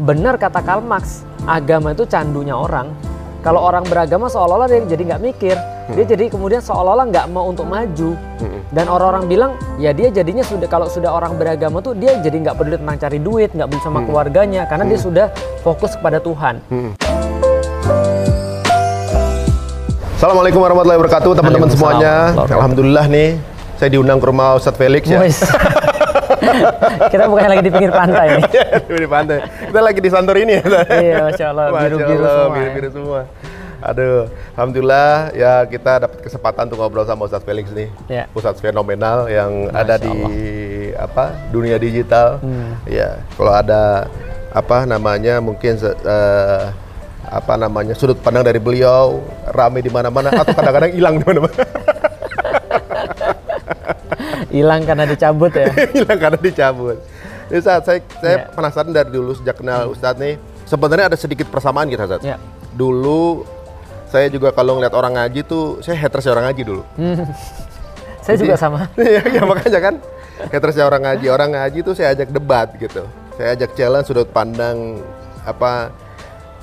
benar kata Karl Marx, agama itu candunya orang. Kalau orang beragama seolah-olah dia jadi nggak mikir, dia jadi kemudian seolah-olah nggak mau untuk maju. Dan orang-orang bilang, ya dia jadinya sudah kalau sudah orang beragama tuh dia jadi nggak peduli tentang cari duit, nggak peduli sama keluarganya, karena dia sudah fokus kepada Tuhan. Assalamualaikum warahmatullahi wabarakatuh teman-teman semuanya. Alhamdulillah nih saya diundang ke rumah Ustadz Felix ya. Kita bukan lagi di pinggir pantai nih. di pantai. Kita lagi di Santorini ya. Iya, Masya Allah, biru-biru Allah, semua. biru-biru semua. Aduh, alhamdulillah ya kita dapat kesempatan untuk ngobrol sama Ustadz Felix nih. Ya. Ustadz fenomenal yang Masya ada di apa dunia digital. Hmm. Ya, kalau ada apa namanya mungkin eh, apa namanya sudut pandang dari beliau rame di mana-mana atau kadang-kadang hilang di mana-mana. Hilang karena dicabut ya. hilang karena dicabut. Jadi saat saya saya Iya. penasaran dari dulu sejak kenal Ustadz nih, sebenarnya ada sedikit persamaan kita Ustadz. Ya. Dulu saya juga kalau ngeliat orang ngaji tuh, saya haters orang ngaji dulu. Saya juga sama. Iya, ya, makanya kan haters orang ngaji, orang ngaji tuh saya ajak debat gitu. Saya ajak challenge sudut pandang apa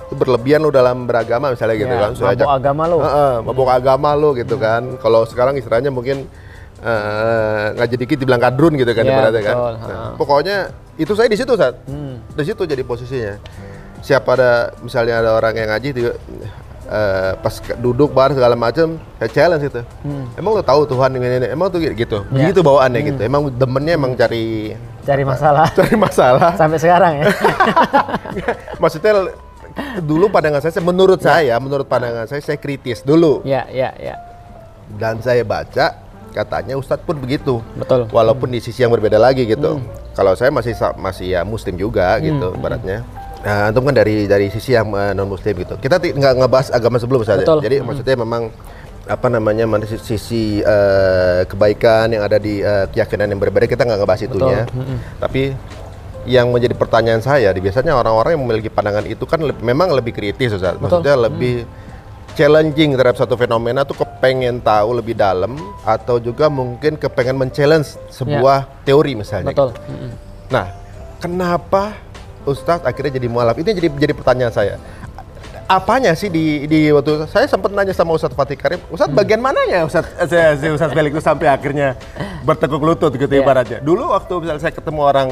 itu berlebihan lu dalam beragama misalnya gitu Ya, kan. Saya agama lu. Heeh, mabuk agama lu gitu kan. Kalau sekarang istilahnya mungkin eh, ngaji dikit dibilang kadrun gitu kan ibaratnya kan. betul, Nah, pokoknya itu saya di situ saat. Hmm. Di situ jadi posisinya. Siapa ada misalnya ada orang yang ngaji tiba- eh, pas duduk bareng segala macam, saya challenge itu. Emang lo tahu Tuhan ini, ini, emang tuh gitu. Hmm. Ya. Begitu bawaannya gitu. Emang demennya emang cari Cari masalah. cari masalah. Sampai sekarang ya. Maksudnya dulu pandangan saya, menurut saya, menurut pandangan saya, saya kritis dulu. Ya, ya, ya. Dan saya baca katanya Ustadz pun begitu. Betul. Walaupun di sisi yang berbeda lagi gitu. Hmm. Kalau saya masih masih ya Muslim juga gitu, ibaratnya. Nah, antum kan dari dari sisi yang non Muslim gitu. Kita nggak ngebahas agama sebelum saja. Betul. Jadi maksudnya memang apa namanya sisi- eh, kebaikan yang ada di eh, keyakinan yang berbeda kita nggak ngebahas itunya. Tapi yang menjadi pertanyaan saya, biasanya orang-orang yang memiliki pandangan itu kan le- memang lebih kritis, Ustaz. Maksudnya lebih challenging terhadap satu fenomena tuh kepengen tahu lebih dalam atau juga mungkin kepengen men-challenge sebuah teori misalnya. Betul. gitu. Mm-mm. Nah, kenapa Ustadz akhirnya jadi mualaf? Ini jadi jadi pertanyaan saya. Apanya sih di di waktu saya sempat nanya sama Ustadz Fatih Karim, Ustadz bagian mananya Ustadz saya si Ustadz Felix itu sampai akhirnya bertekuk lutut gitu Iya. ibaratnya. Dulu waktu misalnya saya ketemu orang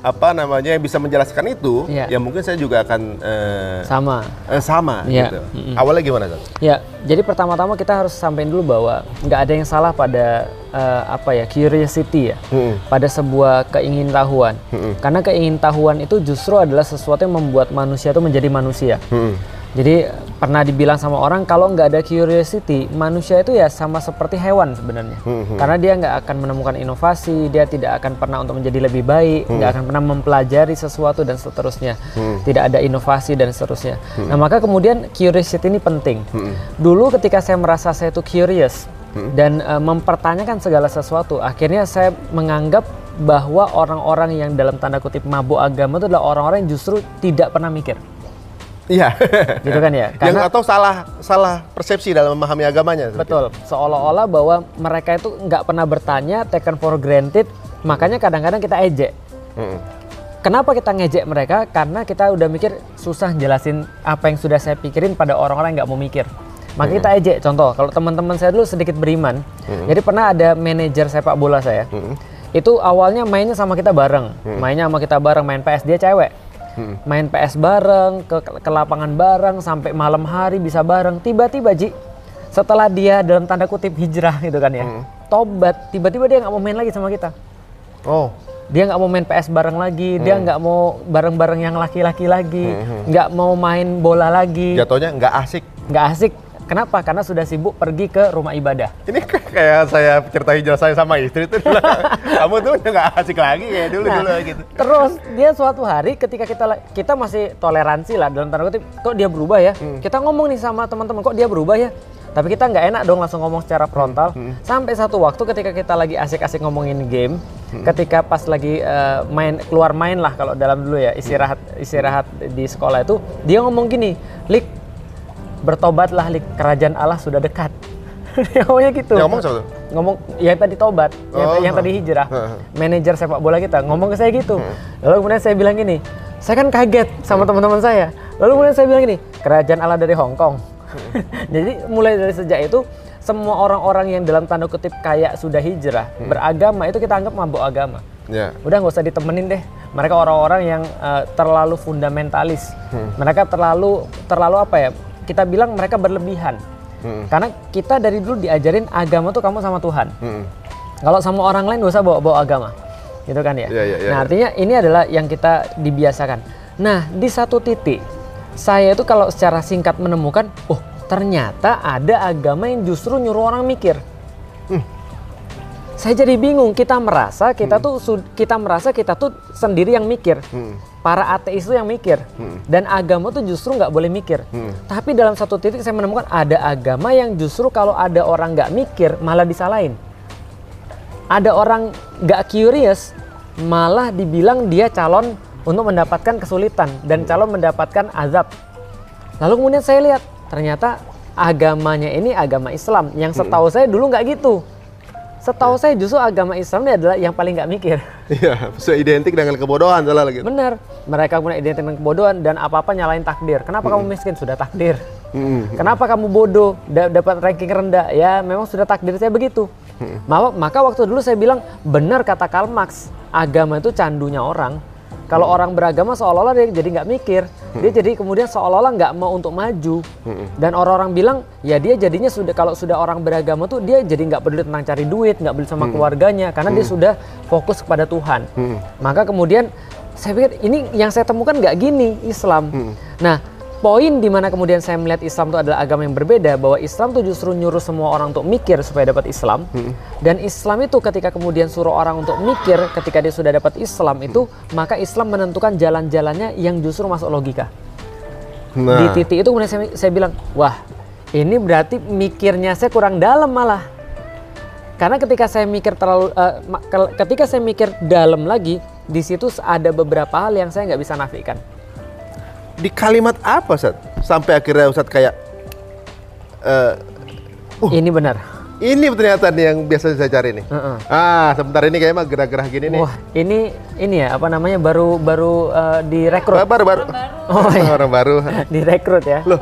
apa namanya yang bisa menjelaskan itu, Iya. ya mungkin saya juga akan eh, Sama. eh, sama Iya. gitu. Mm-mm. Awalnya gimana, Ustadz? Ya, jadi pertama-tama kita harus sampaikan dulu bahwa nggak ada yang salah pada eh, apa ya curiosity ya, Mm-mm. pada sebuah keingintahuan. Karena keingintahuan itu justru adalah sesuatu yang membuat manusia itu menjadi manusia. Mm-mm. Jadi pernah dibilang sama orang kalau nggak ada curiosity, manusia itu ya sama seperti hewan sebenarnya. Karena dia nggak akan menemukan inovasi, dia tidak akan pernah untuk menjadi lebih baik, nggak akan pernah mempelajari sesuatu dan seterusnya. Tidak ada inovasi dan seterusnya. Nah maka kemudian curiosity ini penting. Dulu ketika saya merasa saya itu curious dan eh, mempertanyakan segala sesuatu, akhirnya saya menganggap bahwa orang-orang yang dalam tanda kutip mabuk agama itu adalah orang-orang yang justru tidak pernah mikir Iya. gitu kan ya? Yang atau salah salah persepsi dalam memahami agamanya. betul. Seolah-olah bahwa mereka itu nggak pernah bertanya taken for granted. Makanya kadang-kadang kita ejek. Mm-mm. kenapa kita ngejek mereka? Karena kita udah mikir susah jelasin apa yang sudah saya pikirin pada orang-orang yang nggak mau mikir. Maka kita ejek. Contoh kalau teman-teman saya dulu sedikit beriman. Jadi pernah ada manajer sepak bola saya. Itu awalnya mainnya sama kita bareng. Mainnya sama kita bareng main PS dia cewek main PS bareng ke, ke lapangan bareng sampai malam hari bisa bareng. Tiba-tiba Ji setelah dia dalam tanda kutip hijrah gitu kan ya tobat tiba-tiba dia nggak mau main lagi sama kita. Oh. dia nggak mau main PS bareng lagi dia nggak mau bareng-bareng yang laki-laki lagi nggak mau main bola lagi. Jatuhnya nggak asik. nggak asik kenapa karena sudah sibuk pergi ke rumah ibadah Ini kayak saya cerita hijrah saya sama istri itu kamu tuh udah nggak asik lagi kayak dulu dulu Nah, gitu. Terus dia suatu hari ketika kita kita masih toleransi lah dalam tanda kutip, kok dia berubah ya? Kita ngomong nih sama teman-teman, kok dia berubah ya? Tapi kita nggak enak dong langsung ngomong secara frontal. Sampai satu waktu ketika kita lagi asik-asik ngomongin game, ketika pas lagi eh, main keluar main lah kalau dalam dulu ya istirahat istirahat di sekolah itu, dia ngomong gini, Lik bertobatlah kerajaan Allah sudah dekat. Ngomongnya gitu. Yang ngomong siapa tuh? ngomong yang tadi tobat, yang, Oh, yang ha. tadi hijrah, manajer sepak bola kita ngomong ke saya gitu. Lalu kemudian saya bilang gini, Saya kan kaget sama Hmm. teman-teman saya. Lalu kemudian saya bilang gini, kerajaan Allah dari Hong Kong. Jadi mulai dari sejak itu semua orang-orang yang dalam tanda kutip kayak sudah hijrah Hmm. beragama itu kita anggap mabuk agama. Ya. Udah nggak usah ditemenin deh. Mereka orang-orang yang eh, terlalu fundamentalis. Mereka terlalu terlalu apa ya? Kita bilang mereka berlebihan. Hmm. Karena kita dari dulu diajarin agama tuh kamu sama Tuhan. Hmm. Kalau sama orang lain gak usah bawa-bawa agama. Gitu kan ya. Iya, iya, iya, nah, artinya ini adalah yang kita dibiasakan. Nah, di satu titik saya itu kalau secara singkat menemukan, oh, ternyata ada agama yang justru nyuruh orang mikir. Hmm. Saya jadi bingung, kita merasa kita tuh sud- kita merasa kita tuh sendiri yang mikir. Hmm. Para ateis itu yang mikir. Dan agama tuh justru nggak boleh mikir. Hmm. Tapi dalam satu titik saya menemukan ada agama yang justru kalau ada orang nggak mikir malah disalahin. Ada orang nggak curious malah dibilang dia calon untuk mendapatkan kesulitan dan calon mendapatkan azab. Lalu kemudian saya lihat ternyata agamanya ini agama Islam yang setahu saya dulu nggak gitu. Setahu saya justru agama Islam ini adalah yang paling nggak mikir. Iya, so identik dengan kebodohan salah lagi. Benar, mereka punya identitas dengan kebodohan dan apa-apa nyalain takdir. Kenapa kamu miskin? Sudah takdir. Hmm. Kenapa kamu bodoh? Da- dapat ranking rendah? Ya, memang sudah takdir saya begitu. Maka, maka waktu dulu saya bilang benar kata Karl Marx, agama itu candunya orang. Kalau orang beragama seolah-olah dia jadi nggak mikir, dia jadi kemudian seolah-olah nggak mau untuk maju. Dan orang-orang bilang ya dia jadinya sudah kalau sudah orang beragama tuh dia jadi nggak peduli tentang cari duit, nggak peduli sama keluarganya karena dia sudah fokus kepada Tuhan. Maka kemudian saya pikir ini yang saya temukan nggak gini Islam. Nah poin di mana kemudian saya melihat Islam itu adalah agama yang berbeda bahwa Islam tuh justru nyuruh semua orang untuk mikir supaya dapat Islam. Dan Islam itu ketika kemudian suruh orang untuk mikir ketika dia sudah dapat Islam itu maka Islam menentukan jalan-jalannya yang justru masuk logika. Di Nah, titik itu kemudian saya, saya bilang wah ini berarti mikirnya saya kurang dalam malah. Karena ketika saya mikir terlalu kel- ketika saya mikir dalam lagi di situ ada beberapa hal yang saya nggak bisa nafikan di kalimat apa, Ustaz? Sampai akhirnya Ustaz kayak eh, Uh. ini benar ini ternyata nih yang biasa saya cari nih. Heeh. Ah, sebentar ini kayaknya mah gerah-gerah gini nih. Wah, ini ini ya apa namanya baru baru eh, direkrut, Baru baru. Oh, iya. Orang baru. direkrut ya. Loh,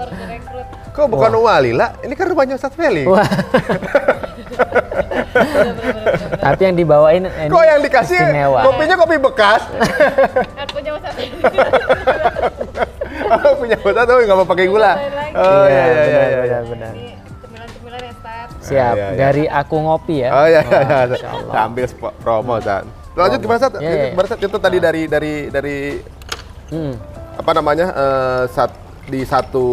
kok bukan Wali lah? Ini kan rumahnya Ustaz Feli. Wah. Tapi yang dibawain ini Kok yang dikasih istimewa. kopinya kopi bekas? Kan punya punya Ustaz tapi nggak mau pakai gula. Oh iya iya iya. benar, iya. benar, benar. Ini cemilan-cemilan ya. Siap. iya, iya. Dari aku ngopi ya. Oh iya iya. iya. Sambil spo- promo Ustaz. Lanjut gimana? Iya, iya. Gimana Ustaz? Itu tadi dari dari dari Hmm. apa namanya? eh, sat, di satu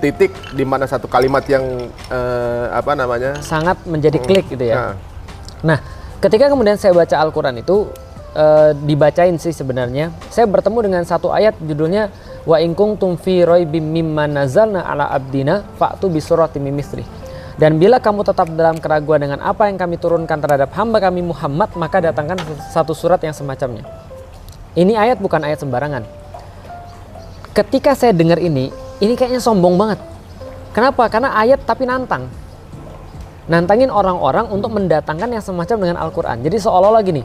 titik di mana satu kalimat yang eh, apa namanya? Sangat menjadi klik gitu ya. Nah, Nah, ketika kemudian saya baca Al-Quran itu eh, dibacain sih sebenarnya. Saya bertemu dengan satu ayat judulnya wa ingkung tumfi mimma nazalna ala abdina fa'tu bisurati. Dan bila kamu tetap dalam keraguan dengan apa yang kami turunkan terhadap hamba kami Muhammad, maka datangkan satu surat yang semacamnya. Ini ayat bukan ayat sembarangan. Ketika saya dengar ini, ini kayaknya sombong banget. Kenapa? Karena ayat tapi nantang nantangin orang-orang untuk mendatangkan yang semacam dengan Al-Quran. Jadi seolah-olah gini,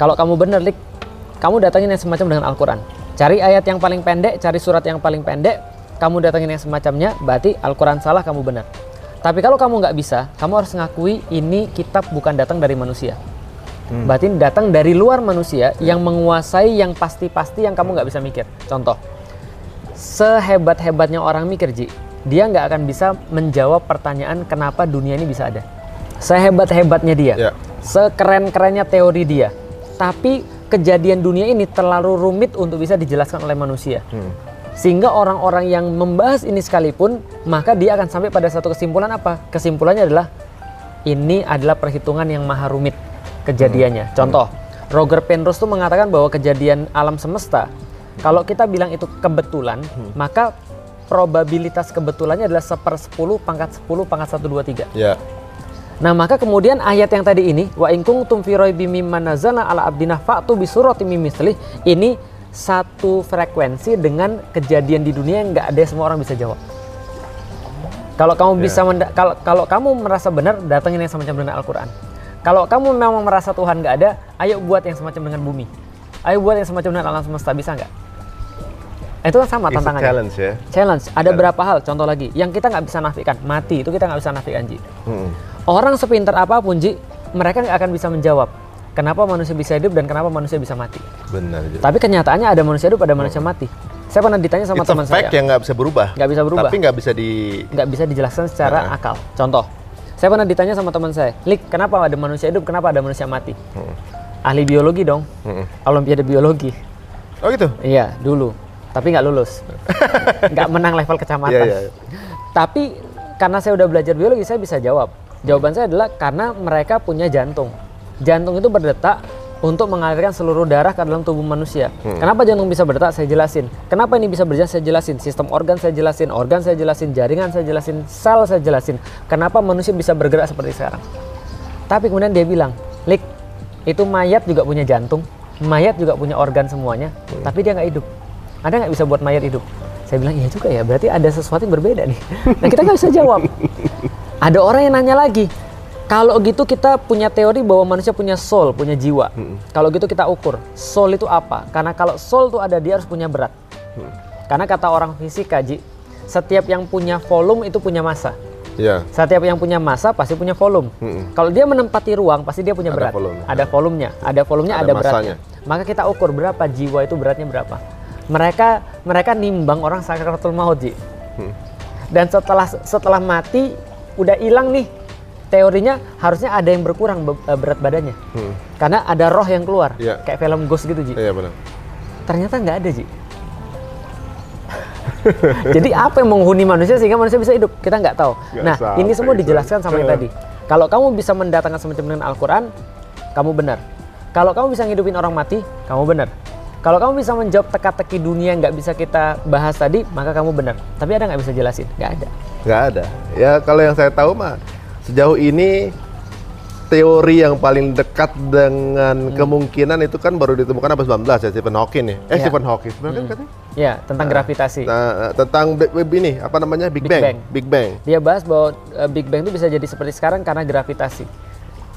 kalau kamu bener, Lik, kamu datangin yang semacam dengan Al-Quran. Cari ayat yang paling pendek, cari surat yang paling pendek, kamu datangin yang semacamnya, berarti Al-Quran salah, kamu benar. Tapi kalau kamu nggak bisa, kamu harus ngakui ini kitab bukan datang dari manusia. Berarti ini datang dari luar manusia yang menguasai yang pasti-pasti yang kamu nggak bisa mikir. Contoh, sehebat-hebatnya orang mikir, Ji, dia nggak akan bisa menjawab pertanyaan kenapa dunia ini bisa ada. Sehebat-hebatnya dia, Ya. sekeren-kerennya teori dia, tapi kejadian dunia ini terlalu rumit untuk bisa dijelaskan oleh manusia. Sehingga orang-orang yang membahas ini sekalipun, maka dia akan sampai pada satu kesimpulan apa? Kesimpulannya adalah ini adalah perhitungan yang maha rumit kejadiannya. Contoh, Roger Penrose tuh mengatakan bahwa kejadian alam semesta, kalau kita bilang itu kebetulan, maka probabilitas kebetulannya adalah seper 10 pangkat 10 pangkat 1, 2, 3. ya. Nah maka kemudian ayat yang tadi ini wa ingkung tumfiroi bimimma nazala ala abdina fa'tu bisurati mimislih ini satu frekuensi dengan kejadian di dunia yang nggak ada semua orang bisa jawab. Kalau kamu Ya. bisa kalau kalau kamu merasa benar datangin yang semacam dengan Al-Qur'an. Kalau kamu memang merasa Tuhan nggak ada, ayo buat yang semacam dengan bumi. Ayo buat yang semacam dengan alam semesta bisa nggak? Itu kan sama It's a tantangannya. challenge ya. Challenge. Ada berapa hal? Contoh lagi, yang kita nggak bisa nafikan, mati itu kita nggak bisa nafikan Ji. Hmm. Orang sepintar apa pun Ji, mereka nggak akan bisa menjawab kenapa manusia bisa hidup dan kenapa manusia bisa mati. Benar juga. Tapi kenyataannya ada manusia hidup, ada manusia mati. Saya pernah ditanya sama teman saya, yang nggak bisa berubah. nggak bisa berubah, Tapi nggak bisa di nggak bisa dijelaskan secara Heeh. akal. Contoh, saya pernah ditanya sama teman saya, Lik, kenapa ada manusia hidup, kenapa ada manusia mati? Hmm. Ahli biologi dong, Mm-mm. Olimpiade biologi. Oh gitu. Iya, dulu. Tapi nggak lulus. nggak menang level kecamatan. Iya, iya, iya. Tapi karena saya udah belajar biologi, saya bisa jawab. Jawaban saya adalah karena mereka punya jantung. Jantung itu berdetak untuk mengalirkan seluruh darah ke dalam tubuh manusia. Kenapa jantung bisa berdetak? Saya jelasin. Kenapa ini bisa berjalan? Saya jelasin. Sistem organ saya jelasin, organ saya jelasin, jaringan saya jelasin, sel saya jelasin. Kenapa manusia bisa bergerak seperti sekarang? Tapi kemudian dia bilang, Lik, itu mayat juga punya jantung, mayat juga punya organ semuanya, tapi dia nggak hidup. Ada nggak bisa buat mayat hidup? Saya bilang, iya juga ya, berarti ada sesuatu yang berbeda nih. Nah kita nggak bisa jawab. Ada orang yang nanya lagi, kalau gitu kita punya teori bahwa manusia punya soul, punya jiwa. Kalau gitu kita ukur, soul itu apa? Karena kalau soul itu ada, dia harus punya berat. Karena kata orang fisika, Ji, setiap yang punya volume itu punya massa. Iya. Setiap yang punya massa pasti punya volume. Mm-mm. Kalau dia menempati ruang, pasti dia punya Ada berat. volume. Ada volumenya, ada volumenya, Ada ada, beratnya. Maka kita ukur berapa jiwa itu beratnya berapa. Mereka mereka nimbang orang sakaratul maut, Ji. Hmm. Dan setelah setelah mati udah hilang nih teorinya harusnya ada yang berkurang be- eh, berat badannya. Hmm. Karena ada roh yang keluar. Iya. Kayak film Ghost gitu, Ji. Iya benar. Ternyata nggak ada, Ji. Jadi apa yang menghuni manusia sehingga manusia bisa hidup? Kita nggak tahu. Nggak nah, sampai ini semua gitu. dijelaskan sama yang tadi. Kalau kamu bisa mendatangkan semacam dengan Al-Quran, kamu benar. Kalau kamu bisa ngidupin orang mati, kamu benar. Kalau kamu bisa menjawab teka-teki dunia yang nggak bisa kita bahas tadi, maka kamu benar. Tapi ada nggak bisa jelasin? Nggak ada. Nggak ada. Ya kalau yang saya tahu mah sejauh ini teori yang paling dekat dengan kemungkinan itu kan baru ditemukan abad 19 ya Stephen Hawking ya. Eh Iya. Stephen Hawking benar kan katanya? Ya, tentang gravitasi. Nah, tentang be- be- ini apa namanya Big, Big Bang. Bang. Big Bang. Dia bahas bahwa eh, Big Bang itu bisa jadi seperti sekarang karena gravitasi.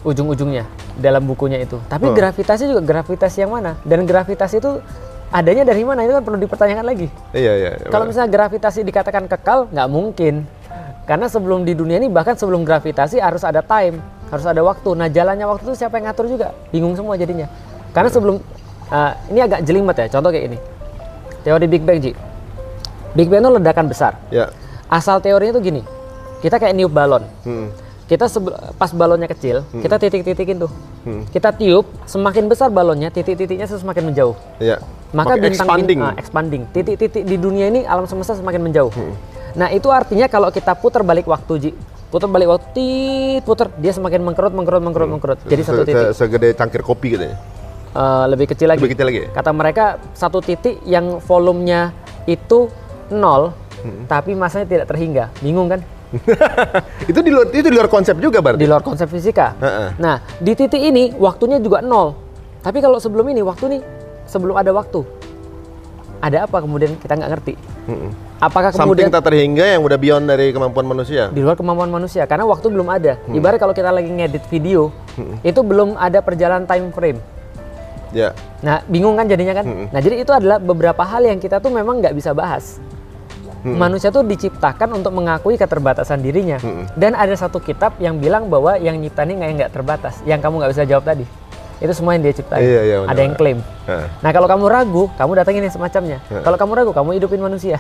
Ujung-ujungnya dalam bukunya itu. Tapi Oh. gravitasi juga gravitasi yang mana? Dan gravitasi itu adanya dari mana? Itu kan perlu dipertanyakan lagi. Iya iya. Kalau benar. misalnya gravitasi dikatakan kekal, nggak mungkin. Karena sebelum di dunia ini bahkan sebelum gravitasi harus ada time, harus ada waktu. Nah jalannya waktu itu siapa yang ngatur juga? Bingung semua jadinya. Karena sebelum uh, ini agak jelimet ya. Contoh kayak ini. Teori Big Bang Ji. Big Bang itu ledakan besar. Ya. Asal teorinya tuh gini. Kita kayak niup balon. Hmm. Kita pas balonnya kecil, kita titik-titikin tuh. Hmm. Kita tiup, semakin besar balonnya, titik-titiknya semakin menjauh. Iya. Maka Makin bintang expanding. expanding. expanding. Titik-titik di dunia ini alam semesta semakin menjauh. Hmm. Nah, itu artinya kalau kita putar balik waktu, Ji. Putar balik waktu, tit, putar, dia semakin mengkerut, mengkerut, mengkerut, mengkerut. Jadi Se- satu se- titik. segede cangkir kopi katanya. Eh, lebih kecil lagi. Lebih kecil lagi ya? Kata mereka satu titik yang volumenya itu nol, Hmm. tapi masanya tidak terhingga. Bingung kan? itu di luar itu di luar konsep juga berarti. Di luar konsep fisika. Heeh. Nah, di titik ini waktunya juga nol. Tapi kalau sebelum ini waktu nih sebelum ada waktu. Ada apa kemudian kita nggak ngerti. Mm-mm. Apakah Something kemudian tak terhingga yang udah beyond dari kemampuan manusia. di luar kemampuan manusia karena waktu belum ada. Ibarat kalau kita lagi ngedit video, itu belum ada perjalanan time frame. Ya. Nah, bingung kan jadinya kan? Mm-mm. Nah, jadi itu adalah beberapa hal yang kita tuh memang nggak bisa bahas. Manusia tuh diciptakan untuk mengakui keterbatasan dirinya. Mm-mm. Dan ada satu kitab yang bilang bahwa yang nyiptani nggak nggak terbatas. Yang kamu nggak bisa jawab tadi. Itu semua yang dia ciptain. Iya, iya, benar, ada yang klaim. Nah, kalau kamu ragu, kamu datangin yang semacamnya. Kalau kamu ragu, kamu hidupin manusia.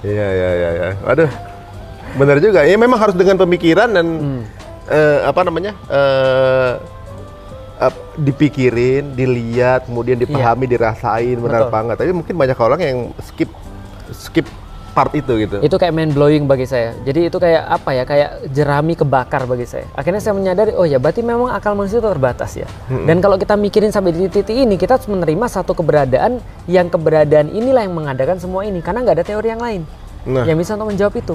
Iya iya iya iya. Waduh. Benar juga. Ya memang harus dengan pemikiran dan Hmm. eh, apa namanya? eh dipikirin, dilihat, kemudian dipahami, dirasain benar Iya. Betul. banget. Tapi mungkin banyak orang yang skip skip part itu gitu. Itu kayak mind blowing bagi saya. Jadi itu kayak apa ya? Kayak jerami kebakar bagi saya. Akhirnya saya menyadari, oh ya berarti memang akal manusia itu terbatas ya. Dan kalau kita mikirin sampai di titik ini, kita harus menerima satu keberadaan yang keberadaan inilah yang mengadakan semua ini. Karena nggak ada teori yang lain Nah. yang bisa untuk menjawab itu.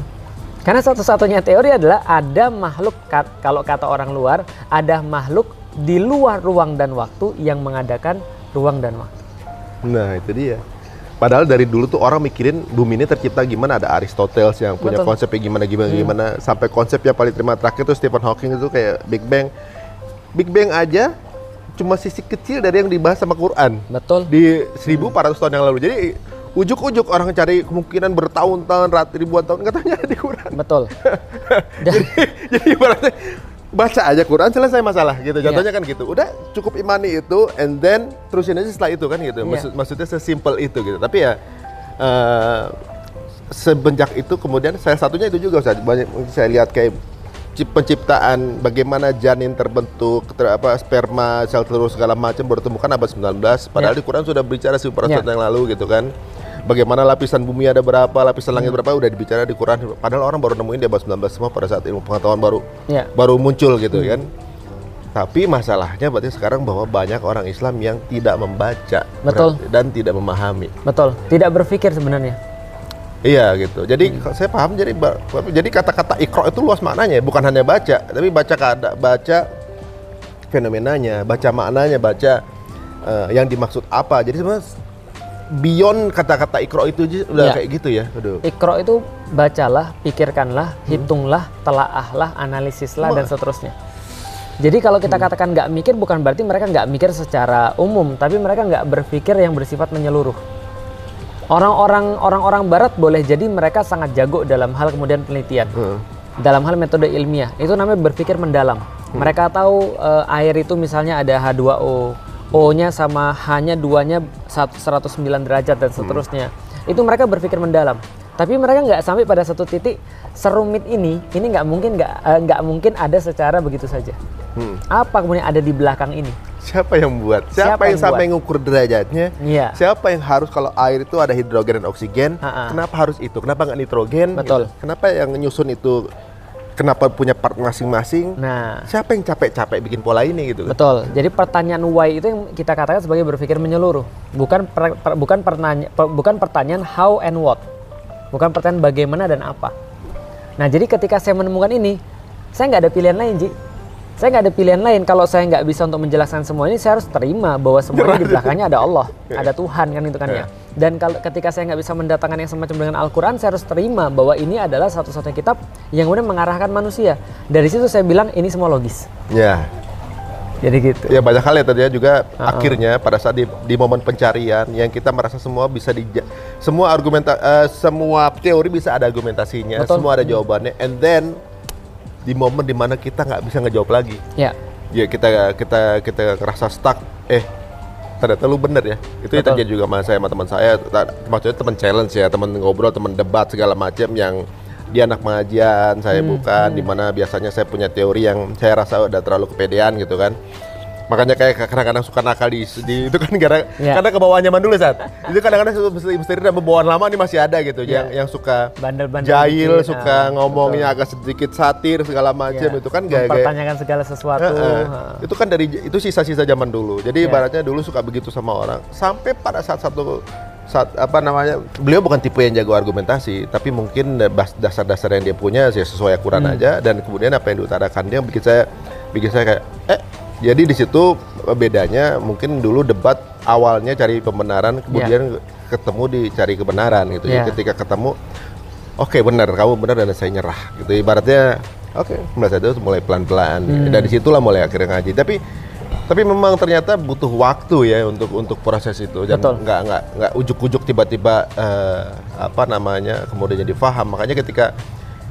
Karena satu-satunya teori adalah ada makhluk kat- kalau kata orang luar, ada makhluk di luar ruang dan waktu yang mengadakan ruang dan waktu. Nah, itu dia. Padahal dari dulu tuh orang mikirin bumi ini tercipta gimana ada Aristoteles yang punya Betul. konsepnya gimana gimana gimana sampai konsep yang paling terima terakhir tuh Stephen Hawking itu kayak Big Bang. Big Bang aja cuma sisi kecil dari yang dibahas sama Quran Betul. di 1400 tahun yang lalu. Jadi ujuk-ujuk orang cari kemungkinan bertahun-tahun, ribuan tahun katanya di Quran. Betul. Dan, Jadi ibaratnya baca aja Quran selesai masalah gitu. Iya. Contohnya kan gitu. Udah cukup imani itu and then terusin aja setelah itu kan gitu. Iya. Maksud, maksudnya sesimpel itu gitu. Tapi ya eh, semenjak itu kemudian saya satunya itu juga Ustaz. Banyak saya lihat kayak cip- penciptaan bagaimana janin terbentuk, ter, apa sperma, sel telur segala macam baru temukan abad 19. Padahal Iya. di Quran sudah berbicara 1000 Iya. tahun yang lalu gitu kan. Bagaimana lapisan bumi ada berapa, lapisan langit berapa udah dibicara di Quran. Padahal orang baru nemuin di abad 19 semua pada saat ilmu pengetahuan baru ya, baru muncul gitu kan. Tapi masalahnya berarti sekarang bahwa banyak orang Islam yang tidak membaca Betul. dan tidak memahami. betul. Tidak berpikir sebenarnya. Iya gitu. Jadi saya paham jadi jadi kata-kata ikro itu luas maknanya, bukan hanya baca, tapi baca keada, baca fenomenanya, baca maknanya, baca eh, yang dimaksud apa. Jadi sebenarnya beyond kata-kata ikro itu udah Iya. kayak gitu ya. Aduh. Ikro itu bacalah, pikirkanlah, hitunglah, telaahlah, analisislah dan seterusnya. Jadi kalau kita katakan nggak mikir bukan berarti mereka nggak mikir secara umum, tapi mereka nggak berpikir yang bersifat menyeluruh. Orang-orang orang-orang Barat boleh jadi mereka sangat jago dalam hal kemudian penelitian, Heeh. dalam hal metode ilmiah. Itu namanya berpikir mendalam. Mereka tahu eh, air itu misalnya ada H2O, O-nya sama H-nya duanya sat- 109 derajat dan seterusnya. Itu mereka berpikir mendalam. Tapi mereka nggak sampai pada satu titik serumit ini, ini nggak mungkin nggak eh, nggak mungkin ada secara begitu saja. Hmm. Apa kemudian ada di belakang ini? Siapa yang buat? Siapa, Siapa yang yang sampai ngukur derajatnya? Iya. Siapa yang harus kalau air itu ada hidrogen dan oksigen? Ha-ha. Kenapa harus itu? Kenapa nggak nitrogen? Betul. Gitu. Kenapa yang nyusun itu? Kenapa punya part masing-masing? Nah, Siapa yang capek-capek bikin pola ini gitu? Betul. Jadi pertanyaan why itu yang kita katakan sebagai berpikir menyeluruh. Bukan per- per- bukan pertanyaan bukan pertanyaan how and what. Bukan pertanyaan bagaimana dan apa. Nah, jadi ketika saya menemukan ini, saya nggak ada pilihan lain, Ji. Saya nggak ada pilihan lain. Kalau saya nggak bisa untuk menjelaskan semua ini, saya harus terima bahwa semuanya di belakangnya ada Allah, ada Tuhan kan itu kan ya. Dan kalau ketika saya nggak bisa mendatangkan yang semacam dengan Al-Quran, saya harus terima bahwa ini adalah satu-satunya kitab yang kemudian mengarahkan manusia. Dari situ saya bilang ini semua logis. Ya, Jadi gitu. ya banyak hal ya tadi ya juga akhirnya pada saat di, di momen pencarian yang kita merasa semua bisa di semua argumenta eh, semua teori bisa ada argumentasinya, Betul. semua ada jawabannya, and then di momen di mana kita nggak bisa ngejawab lagi, Ya. ya kita kita kita ngerasa stuck, eh ternyata lu bener ya, itu yang Betul. terjadi juga sama saya sama teman saya, maksudnya teman challenge ya, teman ngobrol, teman debat segala macam yang dia anak pengajian, saya Hmm, bukan, di mana biasanya saya punya teori yang saya rasa udah terlalu kepedean gitu kan. Makanya kayak kadang-kadang suka nakal di, di- itu kan karena Iya. karena ke bawah zaman dulu saat itu kadang-kadang misteri misteri dan bawaan lama ini masih ada gitu Iya. yang yang suka Bandel-bandel jahil dikit, suka nah, ngomongnya agak sedikit satir segala macam Ya, itu kan gaya-gaya mempertanyakan segala sesuatu. Heeh. ha. Itu kan dari itu sisa-sisa zaman dulu. Jadi Iya. ibaratnya dulu suka begitu sama orang. Sampai pada saat satu saat apa namanya beliau bukan tipe yang jago argumentasi, tapi mungkin dasar-dasar yang dia punya ya sesuai Quran Hmm. aja dan kemudian apa yang diutarakan dia bikin saya bikin saya kayak eh jadi di situ bedanya mungkin dulu debat awalnya cari pembenaran kemudian ketemu dicari kebenaran gitu ya. Iya. ketika ketemu oke benar kamu benar dan saya nyerah gitu. Ibaratnya oke mulai saat itu mulai pelan-pelan. Hmm. dan di situlah mulai akhirnya ngaji. Tapi tapi memang ternyata butuh waktu ya untuk untuk proses itu. Dan Betul. nggak nggak nggak ujuk-ujuk tiba-tiba eh, apa namanya kemudian jadi paham makanya ketika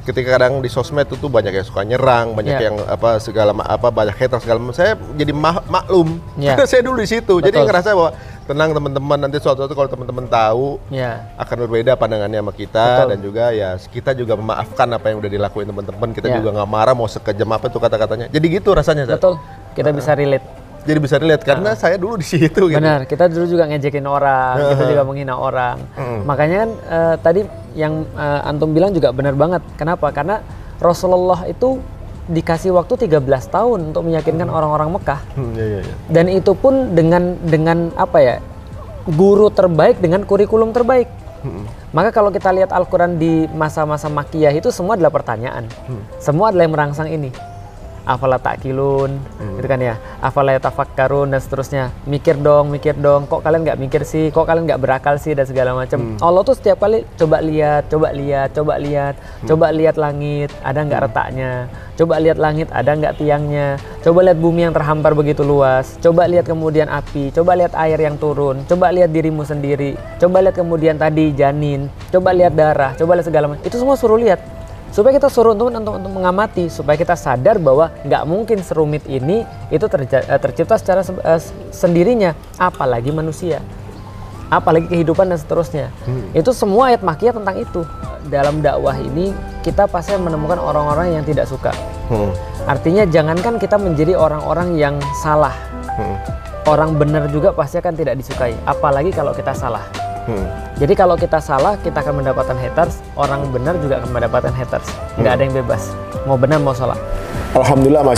ketika kadang di sosmed itu tuh banyak yang suka nyerang banyak Iya. yang apa segala apa banyak hater segala macam saya jadi ma- maklum karena saya dulu di situ jadi ngerasa bahwa tenang teman-teman nanti suatu waktu kalau teman-teman tahu Ya. akan berbeda pandangannya sama kita Betul. dan juga ya kita juga memaafkan apa yang udah dilakuin teman-teman kita Ya. juga nggak marah mau sekejam apa tuh kata-katanya jadi gitu rasanya. Betul. Kita bisa relate. Jadi bisa dilihat karena saya dulu di situ gitu Benar, kita dulu juga ngejekin orang, kita juga menghina orang. Makanya kan eh, tadi yang eh, antum bilang juga benar banget. Kenapa? Karena Rasulullah itu dikasih waktu 13 tahun untuk meyakinkan orang-orang Mekah. Hmm, iya, iya, iya. Dan itu pun dengan dengan apa ya? guru terbaik dengan kurikulum terbaik. Maka kalau kita lihat Al-Qur'an di masa-masa Makkiyah itu semua adalah pertanyaan. Semua adalah yang merangsang ini. Afala takilun Hmm. gitu kan ya. Afala yatafakkarun dan seterusnya. Mikir dong mikir dong kok kalian nggak mikir sih? Kok kalian nggak berakal sih? Dan segala macam. Hmm. Allah tuh setiap kali coba lihat coba lihat coba lihat. Hmm. coba lihat langit ada nggak retaknya? Coba lihat langit ada nggak tiangnya? Coba lihat bumi yang terhampar begitu luas. Coba lihat kemudian api. Coba lihat air yang turun. Coba lihat dirimu sendiri. Coba lihat kemudian tadi janin. Coba lihat darah. Coba lihat segala macam. Itu semua suruh lihat supaya kita suruh untuk, untuk untuk mengamati supaya kita sadar bahwa nggak mungkin serumit ini itu terja- eh, tercipta secara se- eh, sendirinya. Apalagi manusia. Apalagi kehidupan dan seterusnya. Itu semua ayat makiyah tentang itu. Dalam dakwah ini kita pasti menemukan orang-orang yang tidak suka. Hmm. artinya jangankan kita menjadi orang-orang yang salah. Hmm. orang benar juga pasti akan tidak disukai. Apalagi kalau kita salah Hmm. jadi kalau kita salah, kita akan mendapatkan haters. Orang benar juga akan mendapatkan haters. Nggak ada yang bebas. Mau benar mau salah. Alhamdulillah Mas